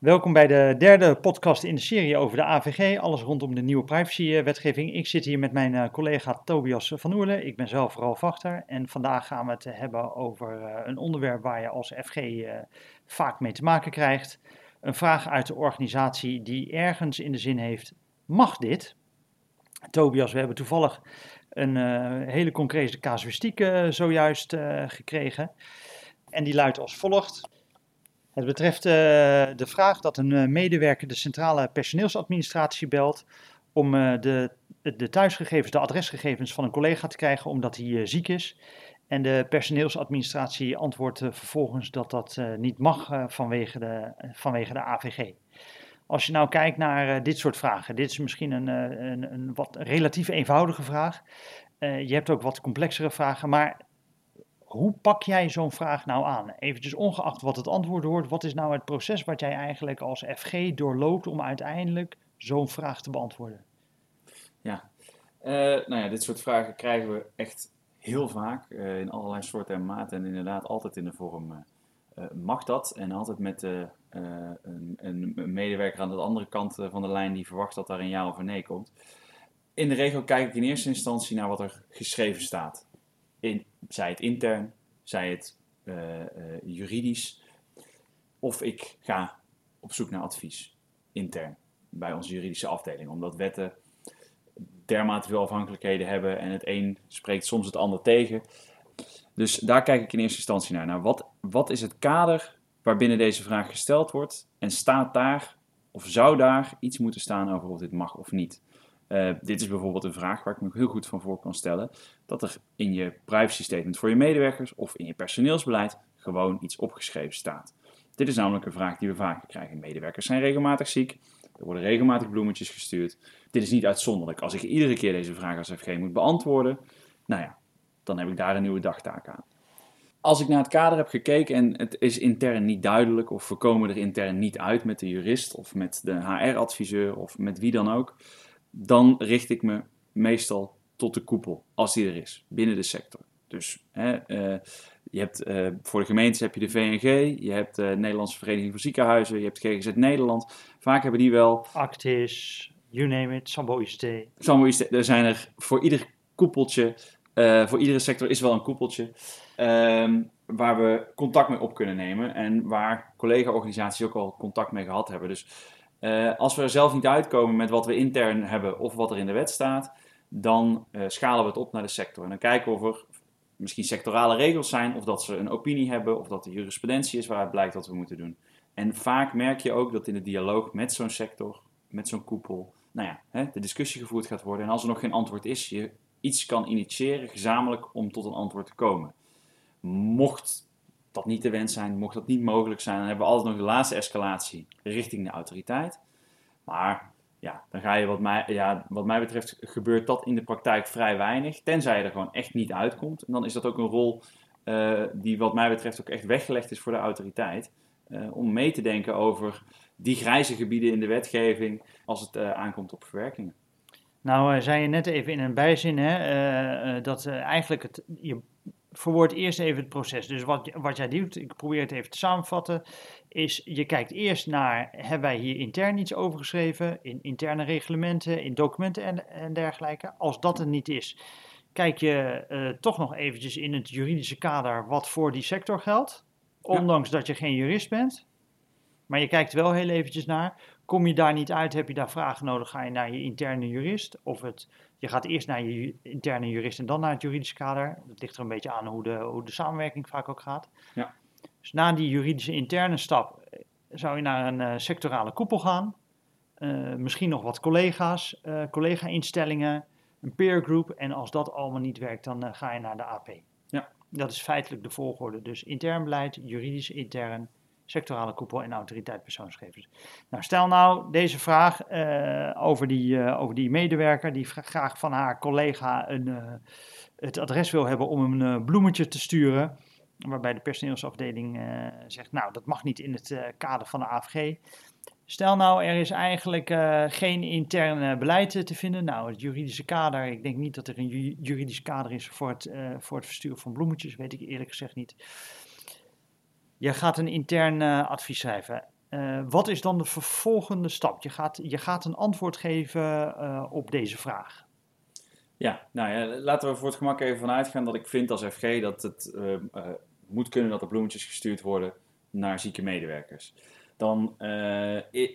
Welkom bij de derde podcast in de serie over de AVG, alles rondom de nieuwe privacywetgeving. Ik zit hier met mijn eh, collega Tobias van Oerle, ik ben zelf vooral Vachter en vandaag gaan we het hebben over eh, een onderwerp waar je als FG uh, vaak mee te maken krijgt. Een vraag uit de organisatie die ergens in de zin heeft, mag dit? Tobias, we hebben toevallig een hele concrete casuïstiek zojuist gekregen en die luidt als volgt. Het betreft uh, de vraag dat een uh, medewerker de centrale personeelsadministratie belt om uh, de, de thuisgegevens, de adresgegevens van een collega te krijgen omdat hij ziek is. En de personeelsadministratie antwoordt vervolgens dat dat niet mag vanwege, de, vanwege de AVG. Als je nou kijkt naar dit soort vragen, dit is misschien een, een, een wat relatief eenvoudige vraag. je hebt ook wat complexere vragen, maar hoe pak jij zo'n vraag nou aan? Eventjes ongeacht wat het antwoord wordt, wat is nou het proces wat jij eigenlijk als FG doorloopt om uiteindelijk zo'n vraag te beantwoorden? Ja, uh, nou ja, dit soort vragen krijgen we echt heel vaak uh, in allerlei soorten en maten en inderdaad altijd in de vorm uh, mag dat en altijd met een, een, medewerker aan de andere kant van de lijn die verwacht dat daar een ja of een nee komt. In de regel kijk ik in eerste instantie naar wat er geschreven staat. In, zij het intern, zij het uh, uh, juridisch. Of ik ga op zoek naar advies intern bij onze juridische afdeling. Omdat wetten dermate veel afhankelijkheden hebben en het een spreekt soms het ander tegen. Dus daar kijk ik in eerste instantie naar. Nou, wat, wat is het kader waarbinnen deze vraag gesteld wordt? En staat daar of zou daar iets moeten staan over of dit mag of niet? Uh, dit is bijvoorbeeld een vraag waar ik me heel goed van voor kan stellen. Dat er in je privacy statement voor je medewerkers of in je personeelsbeleid gewoon iets opgeschreven staat. Dit is namelijk een vraag die we vaker krijgen. Medewerkers zijn regelmatig ziek. Er worden regelmatig bloemetjes gestuurd. Dit is niet uitzonderlijk. Als ik iedere keer deze vraag als FG moet beantwoorden, nou ja, dan heb ik daar een nieuwe dagtaak aan. Als ik naar het kader heb gekeken en het is intern niet duidelijk of we komen er intern niet uit met de jurist of met de HR-adviseur of met wie dan ook, dan richt ik me meestal tot de koepel, als die er is, binnen de sector. Dus hè, uh, je hebt, uh, voor de gemeentes heb je de VNG, je hebt de Nederlandse Vereniging van Ziekenhuizen, je hebt GGZ Nederland. Vaak hebben die wel... Actis, you name it, Sambo ICT. Sambo ICT, er zijn er voor ieder koepeltje, uh, voor iedere sector is wel een koepeltje, um, waar we contact mee op kunnen nemen en waar collega-organisaties ook al contact mee gehad hebben. Dus uh, als we er zelf niet uitkomen met wat we intern hebben of wat er in de wet staat, dan uh, schalen we het op naar de sector. En dan kijken of er misschien sectorale regels zijn, of dat ze een opinie hebben, of dat er jurisprudentie is waaruit blijkt wat we moeten doen. En vaak merk je ook dat in de dialoog met zo'n sector, met zo'n koepel, nou ja, hè, de discussie gevoerd gaat worden. En als er nog geen antwoord is, je iets kan initiëren gezamenlijk om tot een antwoord te komen. Mocht dat niet de wens zijn, mocht dat niet mogelijk zijn, dan hebben we altijd nog de laatste escalatie richting de autoriteit. Maar ja, dan ga je wat mij, ja, wat mij betreft gebeurt dat in de praktijk vrij weinig, tenzij je er gewoon echt niet uitkomt. En dan is dat ook een rol uh, die wat mij betreft ook echt weggelegd is voor de autoriteit. Uh, om mee te denken over die grijze gebieden in de wetgeving als het uh, aankomt op verwerkingen. Nou, zei je net even in een bijzin hè, dat eigenlijk het, je verwoord eerst even het proces. Dus wat, wat jij doet, ik probeer het even te samenvatten, is je kijkt eerst naar, hebben wij hier intern iets over geschreven, in interne reglementen, in documenten en, en dergelijke. Als dat er niet is, kijk je uh, toch nog eventjes in het juridische kader wat voor die sector geldt, ondanks ja. dat je geen jurist bent. Maar je kijkt wel heel eventjes naar, kom je daar niet uit, heb je daar vragen nodig, ga je naar je interne jurist of het je gaat eerst naar je interne jurist en dan naar het juridische kader. Dat ligt er een beetje aan hoe de, hoe de samenwerking vaak ook gaat. Ja. Dus na die juridische interne stap eh, zou je naar een uh, sectorale koepel gaan. Uh, misschien nog wat collega's, uh, collega-instellingen, een peer group. En als dat allemaal niet werkt, dan ga je naar de AP. Ja. Dat is feitelijk de volgorde. Dus intern beleid, juridisch intern, sectorale koepel en autoriteit persoonsgegevens. Nou, stel nou deze vraag uh, over, die, uh, over die medewerker die graag van haar collega een, uh, het adres wil hebben om een bloemetje te sturen. Waarbij de personeelsafdeling zegt, nou dat mag niet in het kader van de AVG. Stel nou, er is eigenlijk geen intern beleid te vinden. Nou, het juridische kader, ik denk niet dat er een juridisch kader is voor het, voor het versturen van bloemetjes, weet ik eerlijk gezegd niet. Je gaat een intern uh, advies schrijven. Uh, wat is dan de vervolgende stap? Je gaat, je gaat een antwoord geven uh, op deze vraag. Ja, nou ja, laten we voor het gemak even vanuit gaan dat ik vind als FG dat het moet kunnen dat er bloemetjes gestuurd worden naar zieke medewerkers. Dan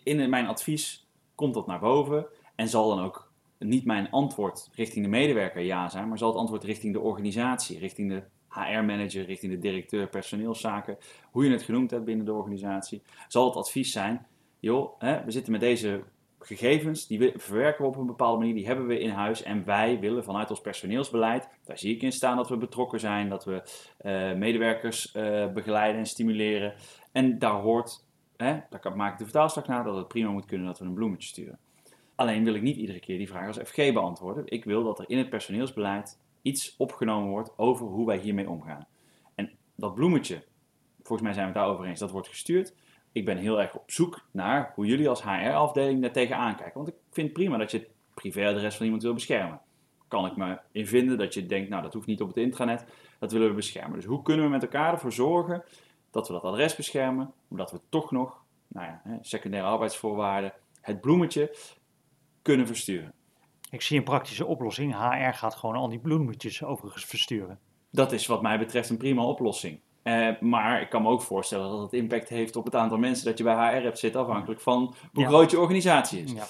in mijn advies komt dat naar boven en zal dan ook niet mijn antwoord richting de medewerker ja zijn, maar zal het antwoord richting de organisatie, richting de HR-manager, richting de directeur personeelszaken, hoe je het genoemd hebt binnen de organisatie, zal het advies zijn: joh, hè, we zitten met deze gegevens, die verwerken we op een bepaalde manier, die hebben we in huis en wij willen vanuit ons personeelsbeleid, daar zie ik in staan dat we betrokken zijn, dat we uh, medewerkers uh, begeleiden en stimuleren. En daar hoort, hè, daar maak ik de vertaalslag naar, dat het prima moet kunnen dat we een bloemetje sturen. Alleen wil ik niet iedere keer die vraag als FG beantwoorden. Ik wil dat er in het personeelsbeleid iets opgenomen wordt over hoe wij hiermee omgaan. En dat bloemetje, volgens mij zijn we het daarover eens, dat wordt gestuurd. Ik ben heel erg op zoek naar hoe jullie als HR-afdeling daar tegenaan kijken. Want ik vind prima dat je het privéadres van iemand wil beschermen. Kan ik me in vinden dat je denkt, nou dat hoeft niet op het intranet, dat willen we beschermen. Dus hoe kunnen we met elkaar ervoor zorgen dat we dat adres beschermen, omdat we toch nog, nou ja, secundaire arbeidsvoorwaarden, het bloemetje kunnen versturen. Ik zie een praktische oplossing. HR gaat gewoon al die bloemetjes overigens versturen. Dat is wat mij betreft een prima oplossing. Uh, maar ik kan me ook voorstellen dat het impact heeft op het aantal mensen dat je bij HR hebt zitten, afhankelijk van hoe groot je organisatie is. Ja,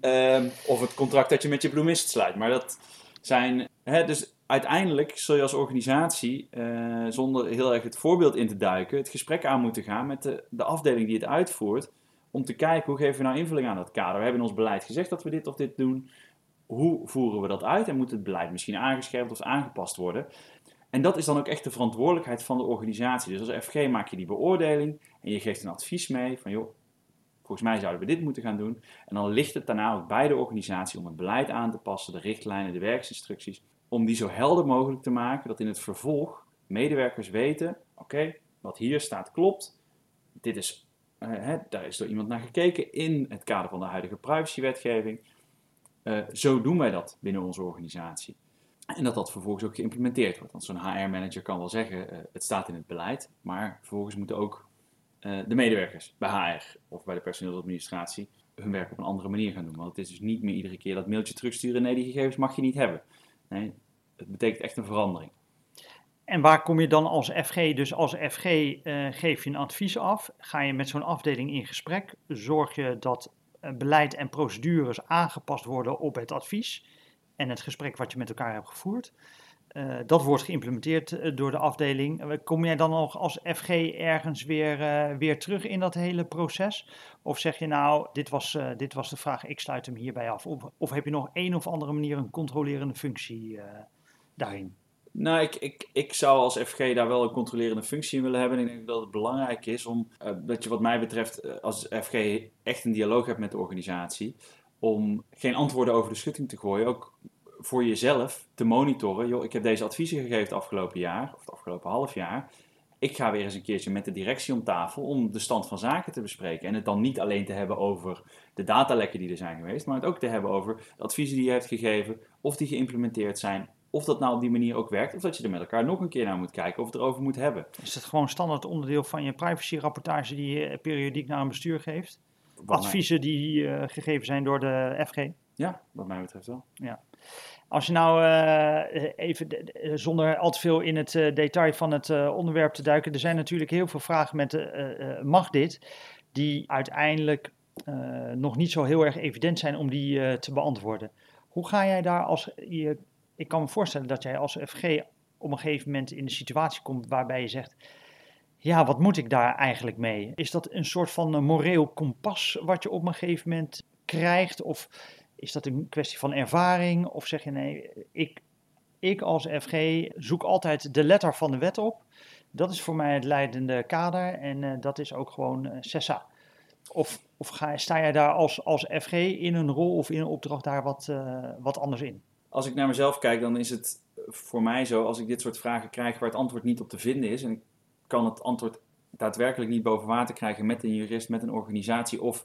ja. Uh, of het contract dat je met je bloemist sluit. Maar dat zijn. Hè, dus uiteindelijk zul je als organisatie, uh, zonder heel erg het voorbeeld in te duiken, het gesprek aan moeten gaan met de, de afdeling die het uitvoert. Om te kijken hoe geven we nou invulling aan dat kader. We hebben in ons beleid gezegd dat we dit of dit doen hoe voeren we dat uit en moet het beleid misschien aangescherpt of aangepast worden? En dat is dan ook echt de verantwoordelijkheid van de organisatie. Dus als FG maak je die beoordeling en je geeft een advies mee van joh, volgens mij zouden we dit moeten gaan doen. En dan ligt het daarna ook bij de organisatie om het beleid aan te passen, de richtlijnen, de werksinstructies, om die zo helder mogelijk te maken dat in het vervolg medewerkers weten, oké, wat hier staat klopt, dit is, uh, hè, daar is door iemand naar gekeken in het kader van de huidige privacywetgeving. Uh, zo doen wij dat binnen onze organisatie. En dat dat vervolgens ook geïmplementeerd wordt. Want zo'n HR-manager kan wel zeggen, uh, het staat in het beleid, maar vervolgens moeten ook uh, de medewerkers bij HR of bij de personeelsadministratie hun werk op een andere manier gaan doen. Want het is dus niet meer iedere keer dat mailtje terugsturen, nee, die gegevens mag je niet hebben. Nee, het betekent echt een verandering. En waar kom je dan als FG? Dus als FG geef je een advies af, ga je met zo'n afdeling in gesprek, zorg je dat eh, beleid en procedures aangepast worden op het advies en het gesprek wat je met elkaar hebt gevoerd. Uh, dat wordt geïmplementeerd eh, door de afdeling. Kom jij dan nog als FG ergens weer, weer terug in dat hele proces? Of zeg je nou, dit was, dit was de vraag, ik sluit hem hierbij af? Of, of heb je nog een of andere manier een controlerende functie daarin? Nou, ik, ik, ik zou als FG daar wel een controlerende functie in willen hebben. ik denk dat het belangrijk is om, uh, dat je wat mij betreft uh, als FG echt een dialoog hebt met de organisatie. Om geen antwoorden over de schutting te gooien. Ook voor jezelf te monitoren. Joh, ik heb deze adviezen gegeven het afgelopen jaar, of het afgelopen half jaar. Ik ga weer eens een keertje met de directie om tafel om de stand van zaken te bespreken. En het dan niet alleen te hebben over de datalekken die er zijn geweest, maar het ook te hebben over de adviezen die je hebt gegeven, of die geïmplementeerd zijn, of dat nou op die manier ook werkt, of dat je er met elkaar nog een keer naar moet kijken of het erover moet hebben. Is dat gewoon standaard onderdeel van je privacyrapportage die je periodiek naar een bestuur geeft? Adviezen die uh, gegeven zijn door de FG? Ja, wat mij betreft wel. Ja. Als je nou uh, even, zonder al te veel in het uh, detail van het onderwerp te duiken, er zijn natuurlijk heel veel vragen met mag dit, die uiteindelijk nog niet zo heel erg evident zijn om die te beantwoorden. Hoe ga jij daar als je ik kan me voorstellen dat jij als FG op een gegeven moment in de situatie komt waarbij je zegt: Ja, wat moet ik daar eigenlijk mee? Is dat een soort van moreel kompas wat je op een gegeven moment krijgt? Of is dat een kwestie van ervaring? Of zeg je nee, ik, ik als FG zoek altijd de letter van de wet op. Dat is voor mij het leidende kader en uh, dat is ook gewoon uh. Of, of ga, sta jij daar als, als FG in een rol of in een opdracht daar wat, uh, wat anders in? Als ik naar mezelf kijk, dan is het voor mij zo, als ik dit soort vragen krijg waar het antwoord niet op te vinden is, en ik kan het antwoord daadwerkelijk niet boven water krijgen met een jurist, met een organisatie, of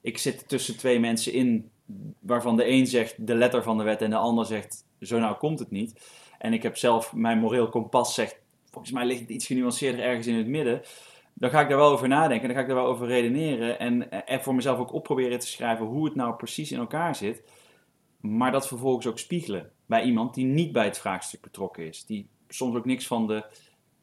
ik zit tussen twee mensen in waarvan de een zegt de letter van de wet en de ander zegt zo nou komt het niet. En ik heb zelf mijn moreel kompas zegt, volgens mij ligt het iets genuanceerder ergens in het midden. dan ga ik daar wel over nadenken, dan ga ik daar wel over redeneren en er voor mezelf ook op proberen te schrijven hoe het nou precies in elkaar zit. Maar dat vervolgens ook spiegelen bij iemand die niet bij het vraagstuk betrokken is. Die soms ook niks van de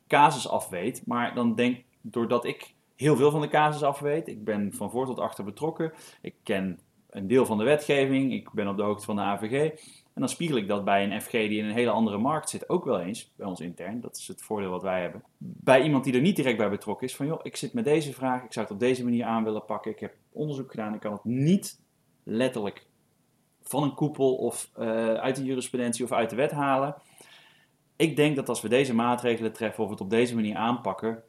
casus af weet, maar dan denk doordat ik heel veel van de casus af weet, ik ben van voor tot achter betrokken, ik ken een deel van de wetgeving, ik ben op de hoogte van de AVG. En dan spiegel ik dat bij een FG die in een hele andere markt zit ook wel eens, bij ons intern. Dat is het voordeel wat wij hebben. Bij iemand die er niet direct bij betrokken is, van joh, ik zit met deze vraag, ik zou het op deze manier aan willen pakken. Ik heb onderzoek gedaan, ik kan het niet letterlijk van een koepel of uh, uit de jurisprudentie of uit de wet halen. Ik denk dat als we deze maatregelen treffen of het op deze manier aanpakken,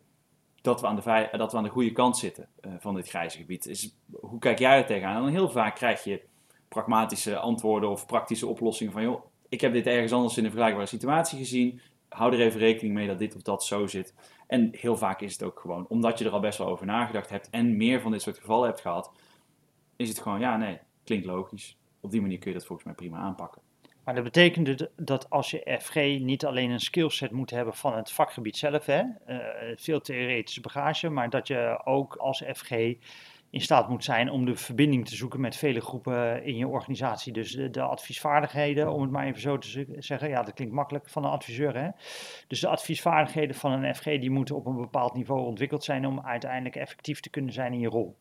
dat we aan de, dat we aan de goede kant zitten uh, van dit grijze gebied. Is, hoe kijk jij er tegenaan? En heel vaak krijg je pragmatische antwoorden of praktische oplossingen van, joh, ik heb dit ergens anders in een vergelijkbare situatie gezien. Hou er even rekening mee dat dit of dat zo zit. En heel vaak is het ook gewoon, omdat je er al best wel over nagedacht hebt en meer van dit soort gevallen hebt gehad, is het gewoon, ja, nee, klinkt logisch. Op die manier kun je dat volgens mij prima aanpakken. Maar dat betekent dus dat als je FG niet alleen een skillset moet hebben van het vakgebied zelf, hè, uh, veel theoretische bagage, maar dat je ook als FG in staat moet zijn om de verbinding te zoeken met vele groepen in je organisatie. Dus de, de, adviesvaardigheden, om het maar even zo te zeggen, ja, dat klinkt makkelijk van een adviseur. Hè? Dus de adviesvaardigheden van een FG die moeten op een bepaald niveau ontwikkeld zijn om uiteindelijk effectief te kunnen zijn in je rol.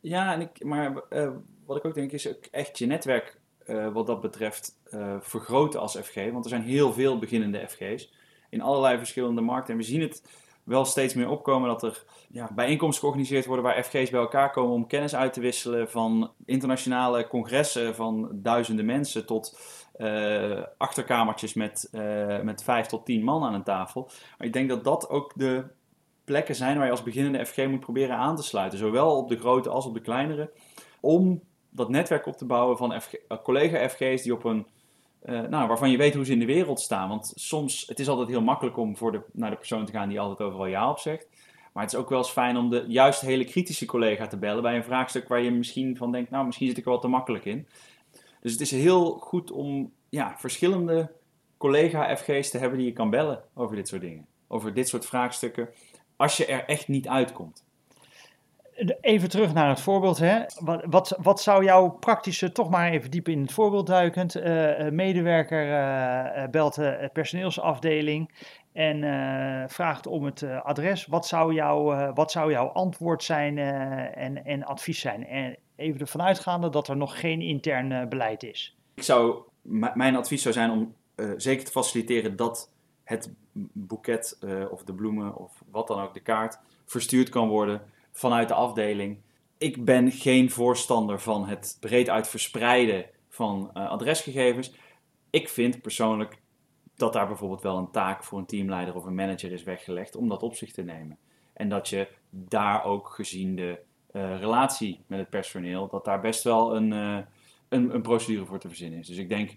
Ja, en ik, maar uh, wat ik ook denk is ook echt je netwerk uh, wat dat betreft uh, vergroten als FG. Want er zijn heel veel beginnende FG's in allerlei verschillende markten. En we zien het wel steeds meer opkomen dat er ja, bijeenkomsten georganiseerd worden waar FG's bij elkaar komen om kennis uit te wisselen. Van internationale congressen van duizenden mensen tot uh, achterkamertjes met, met vijf tot tien man aan een tafel. Maar ik denk dat dat ook de plekken zijn waar je als beginnende FG moet proberen aan te sluiten. Zowel op de grote als op de kleinere. Om dat netwerk op te bouwen van uh, collega-FG's die op een, uh, nou, waarvan je weet hoe ze in de wereld staan. Want soms, het is altijd heel makkelijk om voor de, naar de persoon te gaan die altijd overal ja op zegt. Maar het is ook wel eens fijn om de juist hele kritische collega te bellen bij een vraagstuk waar je misschien van denkt, nou, misschien zit ik er wel te makkelijk in. Dus het is heel goed om ja, verschillende collega-FG's te hebben die je kan bellen over dit soort dingen. Over dit soort vraagstukken, als je er echt niet uitkomt. Even terug naar het voorbeeld. Hè. Wat, wat, wat zou jouw praktische, toch maar even diep in het voorbeeld duikend, uh, medewerker uh, belt de personeelsafdeling en vraagt om het adres. Wat zou, jouw, wat zou jouw antwoord zijn en, en advies zijn? En even ervan uitgaande dat er nog geen intern beleid is. Ik zou, mijn advies zou zijn om zeker te faciliteren dat het boeket of de bloemen of wat dan ook, de kaart, verstuurd kan worden vanuit de afdeling. Ik ben geen voorstander van het breed uit verspreiden van uh, adresgegevens. Ik vind persoonlijk dat daar bijvoorbeeld wel een taak voor een teamleider of een manager is weggelegd om dat op zich te nemen. En dat je daar ook gezien de uh, relatie met het personeel, dat daar best wel een, uh, een, een, procedure voor te verzinnen is. Dus ik denk,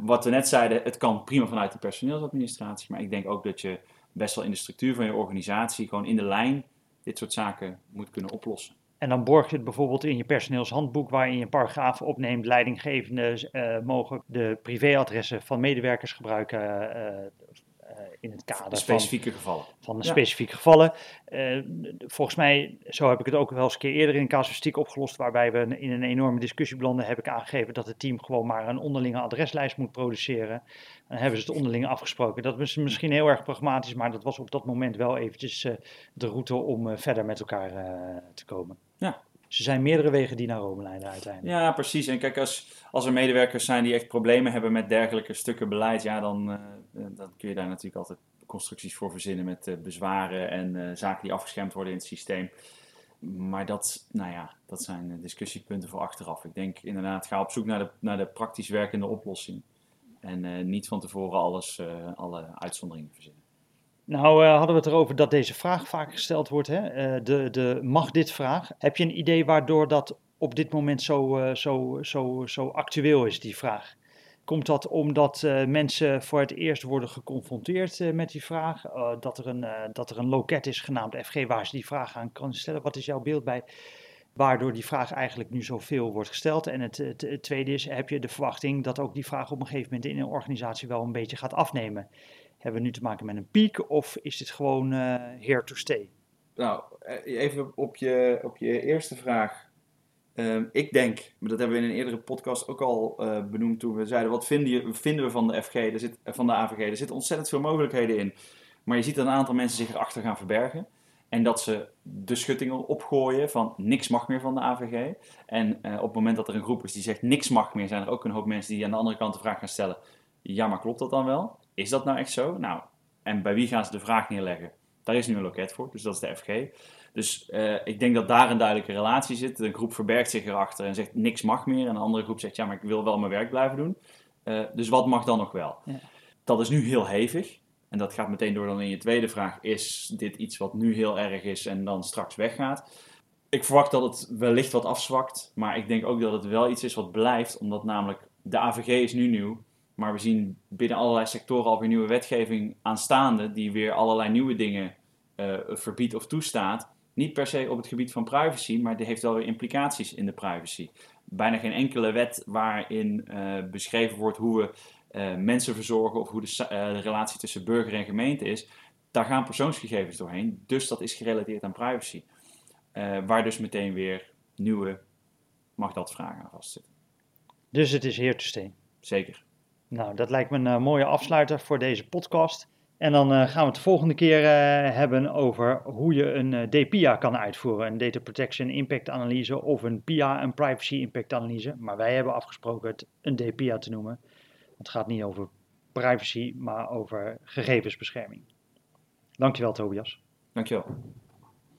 wat we net zeiden, het kan prima vanuit de personeelsadministratie, maar ik denk ook dat je best wel in de structuur van je organisatie, gewoon in de lijn dit soort zaken moet kunnen oplossen. En dan borg je het bijvoorbeeld in je personeelshandboek, waarin je een paragraaf opneemt. Leidinggevenden uh, mogen de privéadressen van medewerkers gebruiken uh, in het kader specifieke van, gevallen. Van ja. specifieke gevallen. Uh, volgens mij, zo heb ik het ook wel eens een keer eerder in casuïstiek opgelost, waarbij we in een enorme discussie belanden, heb ik aangegeven dat het team gewoon maar een onderlinge adreslijst moet produceren. Dan hebben ze het onderling afgesproken. Dat is misschien heel erg pragmatisch, maar dat was op dat moment wel eventjes uh, de route om uh, verder met elkaar te komen. Ja, ze zijn meerdere wegen die naar Rome leiden uiteindelijk. Ja, precies. En kijk, als, als er medewerkers zijn die echt problemen hebben met dergelijke stukken beleid, ja, dan, uh, dan kun je daar natuurlijk altijd constructies voor verzinnen met uh, bezwaren en zaken die afgeschermd worden in het systeem. Maar dat, nou ja, dat zijn discussiepunten voor achteraf. Ik denk inderdaad, ga op zoek naar de, naar de praktisch werkende oplossing. En niet van tevoren alles, alle uitzonderingen verzinnen. Nou, uh, hadden we het erover dat deze vraag vaak gesteld wordt, hè? Uh, de, de mag dit vraag. Heb je een idee waardoor dat op dit moment zo, uh, zo, zo, zo actueel is, die vraag? Komt dat omdat mensen voor het eerst worden geconfronteerd met die vraag? dat, er een, dat er een loket is genaamd FG waar ze die vraag aan kan stellen? Wat is jouw beeld bij waardoor die vraag eigenlijk nu zoveel wordt gesteld? En het tweede is, heb je de verwachting dat ook die vraag op een gegeven moment in een organisatie wel een beetje gaat afnemen? Hebben we nu te maken met een piek of is dit gewoon uh, to stay? nou, eh, even op je, op je eerste vraag. Ehm, ik denk, maar dat hebben we in een eerdere podcast ook al uh, benoemd toen we zeiden, wat vinden, je, vinden we van de FG, er zit, van de AVG? Er zitten ontzettend veel mogelijkheden in. Maar je ziet dat een aantal mensen zich erachter gaan verbergen. En dat ze de schuttingen opgooien van niks mag meer van de AVG. En op het moment dat er een groep is die zegt niks mag meer, zijn er ook een hoop mensen die aan de andere kant de vraag gaan stellen. Ja, maar klopt dat dan wel? Is dat nou echt zo? Nou, en bij wie gaan ze de vraag neerleggen? Daar is nu een loket voor, dus dat is de FG. Dus uh, ik denk dat daar een duidelijke relatie zit. Een groep verbergt zich erachter en zegt niks mag meer. En een andere groep zegt ja, maar ik wil wel mijn werk blijven doen. Uh, dus wat mag dan nog wel? Ja. Dat is nu heel hevig. En dat gaat meteen door dan in je tweede vraag. Is dit iets wat nu heel erg is en dan straks weggaat? Ik verwacht dat het wellicht wat afzwakt. Maar ik denk ook dat het wel iets is wat blijft. Omdat namelijk de AVG is nu nieuw. Maar we zien binnen allerlei sectoren alweer nieuwe wetgeving aanstaande. Die weer allerlei nieuwe dingen uh, verbiedt of toestaat. Niet per se op het gebied van privacy, maar die heeft wel weer implicaties in de privacy. Bijna geen enkele wet waarin uh, beschreven wordt hoe we uh, mensen verzorgen of hoe de, de, relatie tussen burger en gemeente is. Daar gaan persoonsgegevens doorheen, dus dat is gerelateerd aan privacy. waar dus meteen weer nieuwe mag dat vragen aan vastzitten. Dus het is here to stay. Zeker. Nou, dat lijkt me een mooie afsluiter voor deze podcast. En dan uh, gaan we het de volgende keer uh, hebben over hoe je een uh, DPIA kan uitvoeren. Een Data Protection Impact Analyse of een PIA, een Privacy Impact Analyse. Maar wij hebben afgesproken het een DPIA te noemen. Het gaat niet over privacy, maar over gegevensbescherming. Dankjewel Tobias. Dankjewel.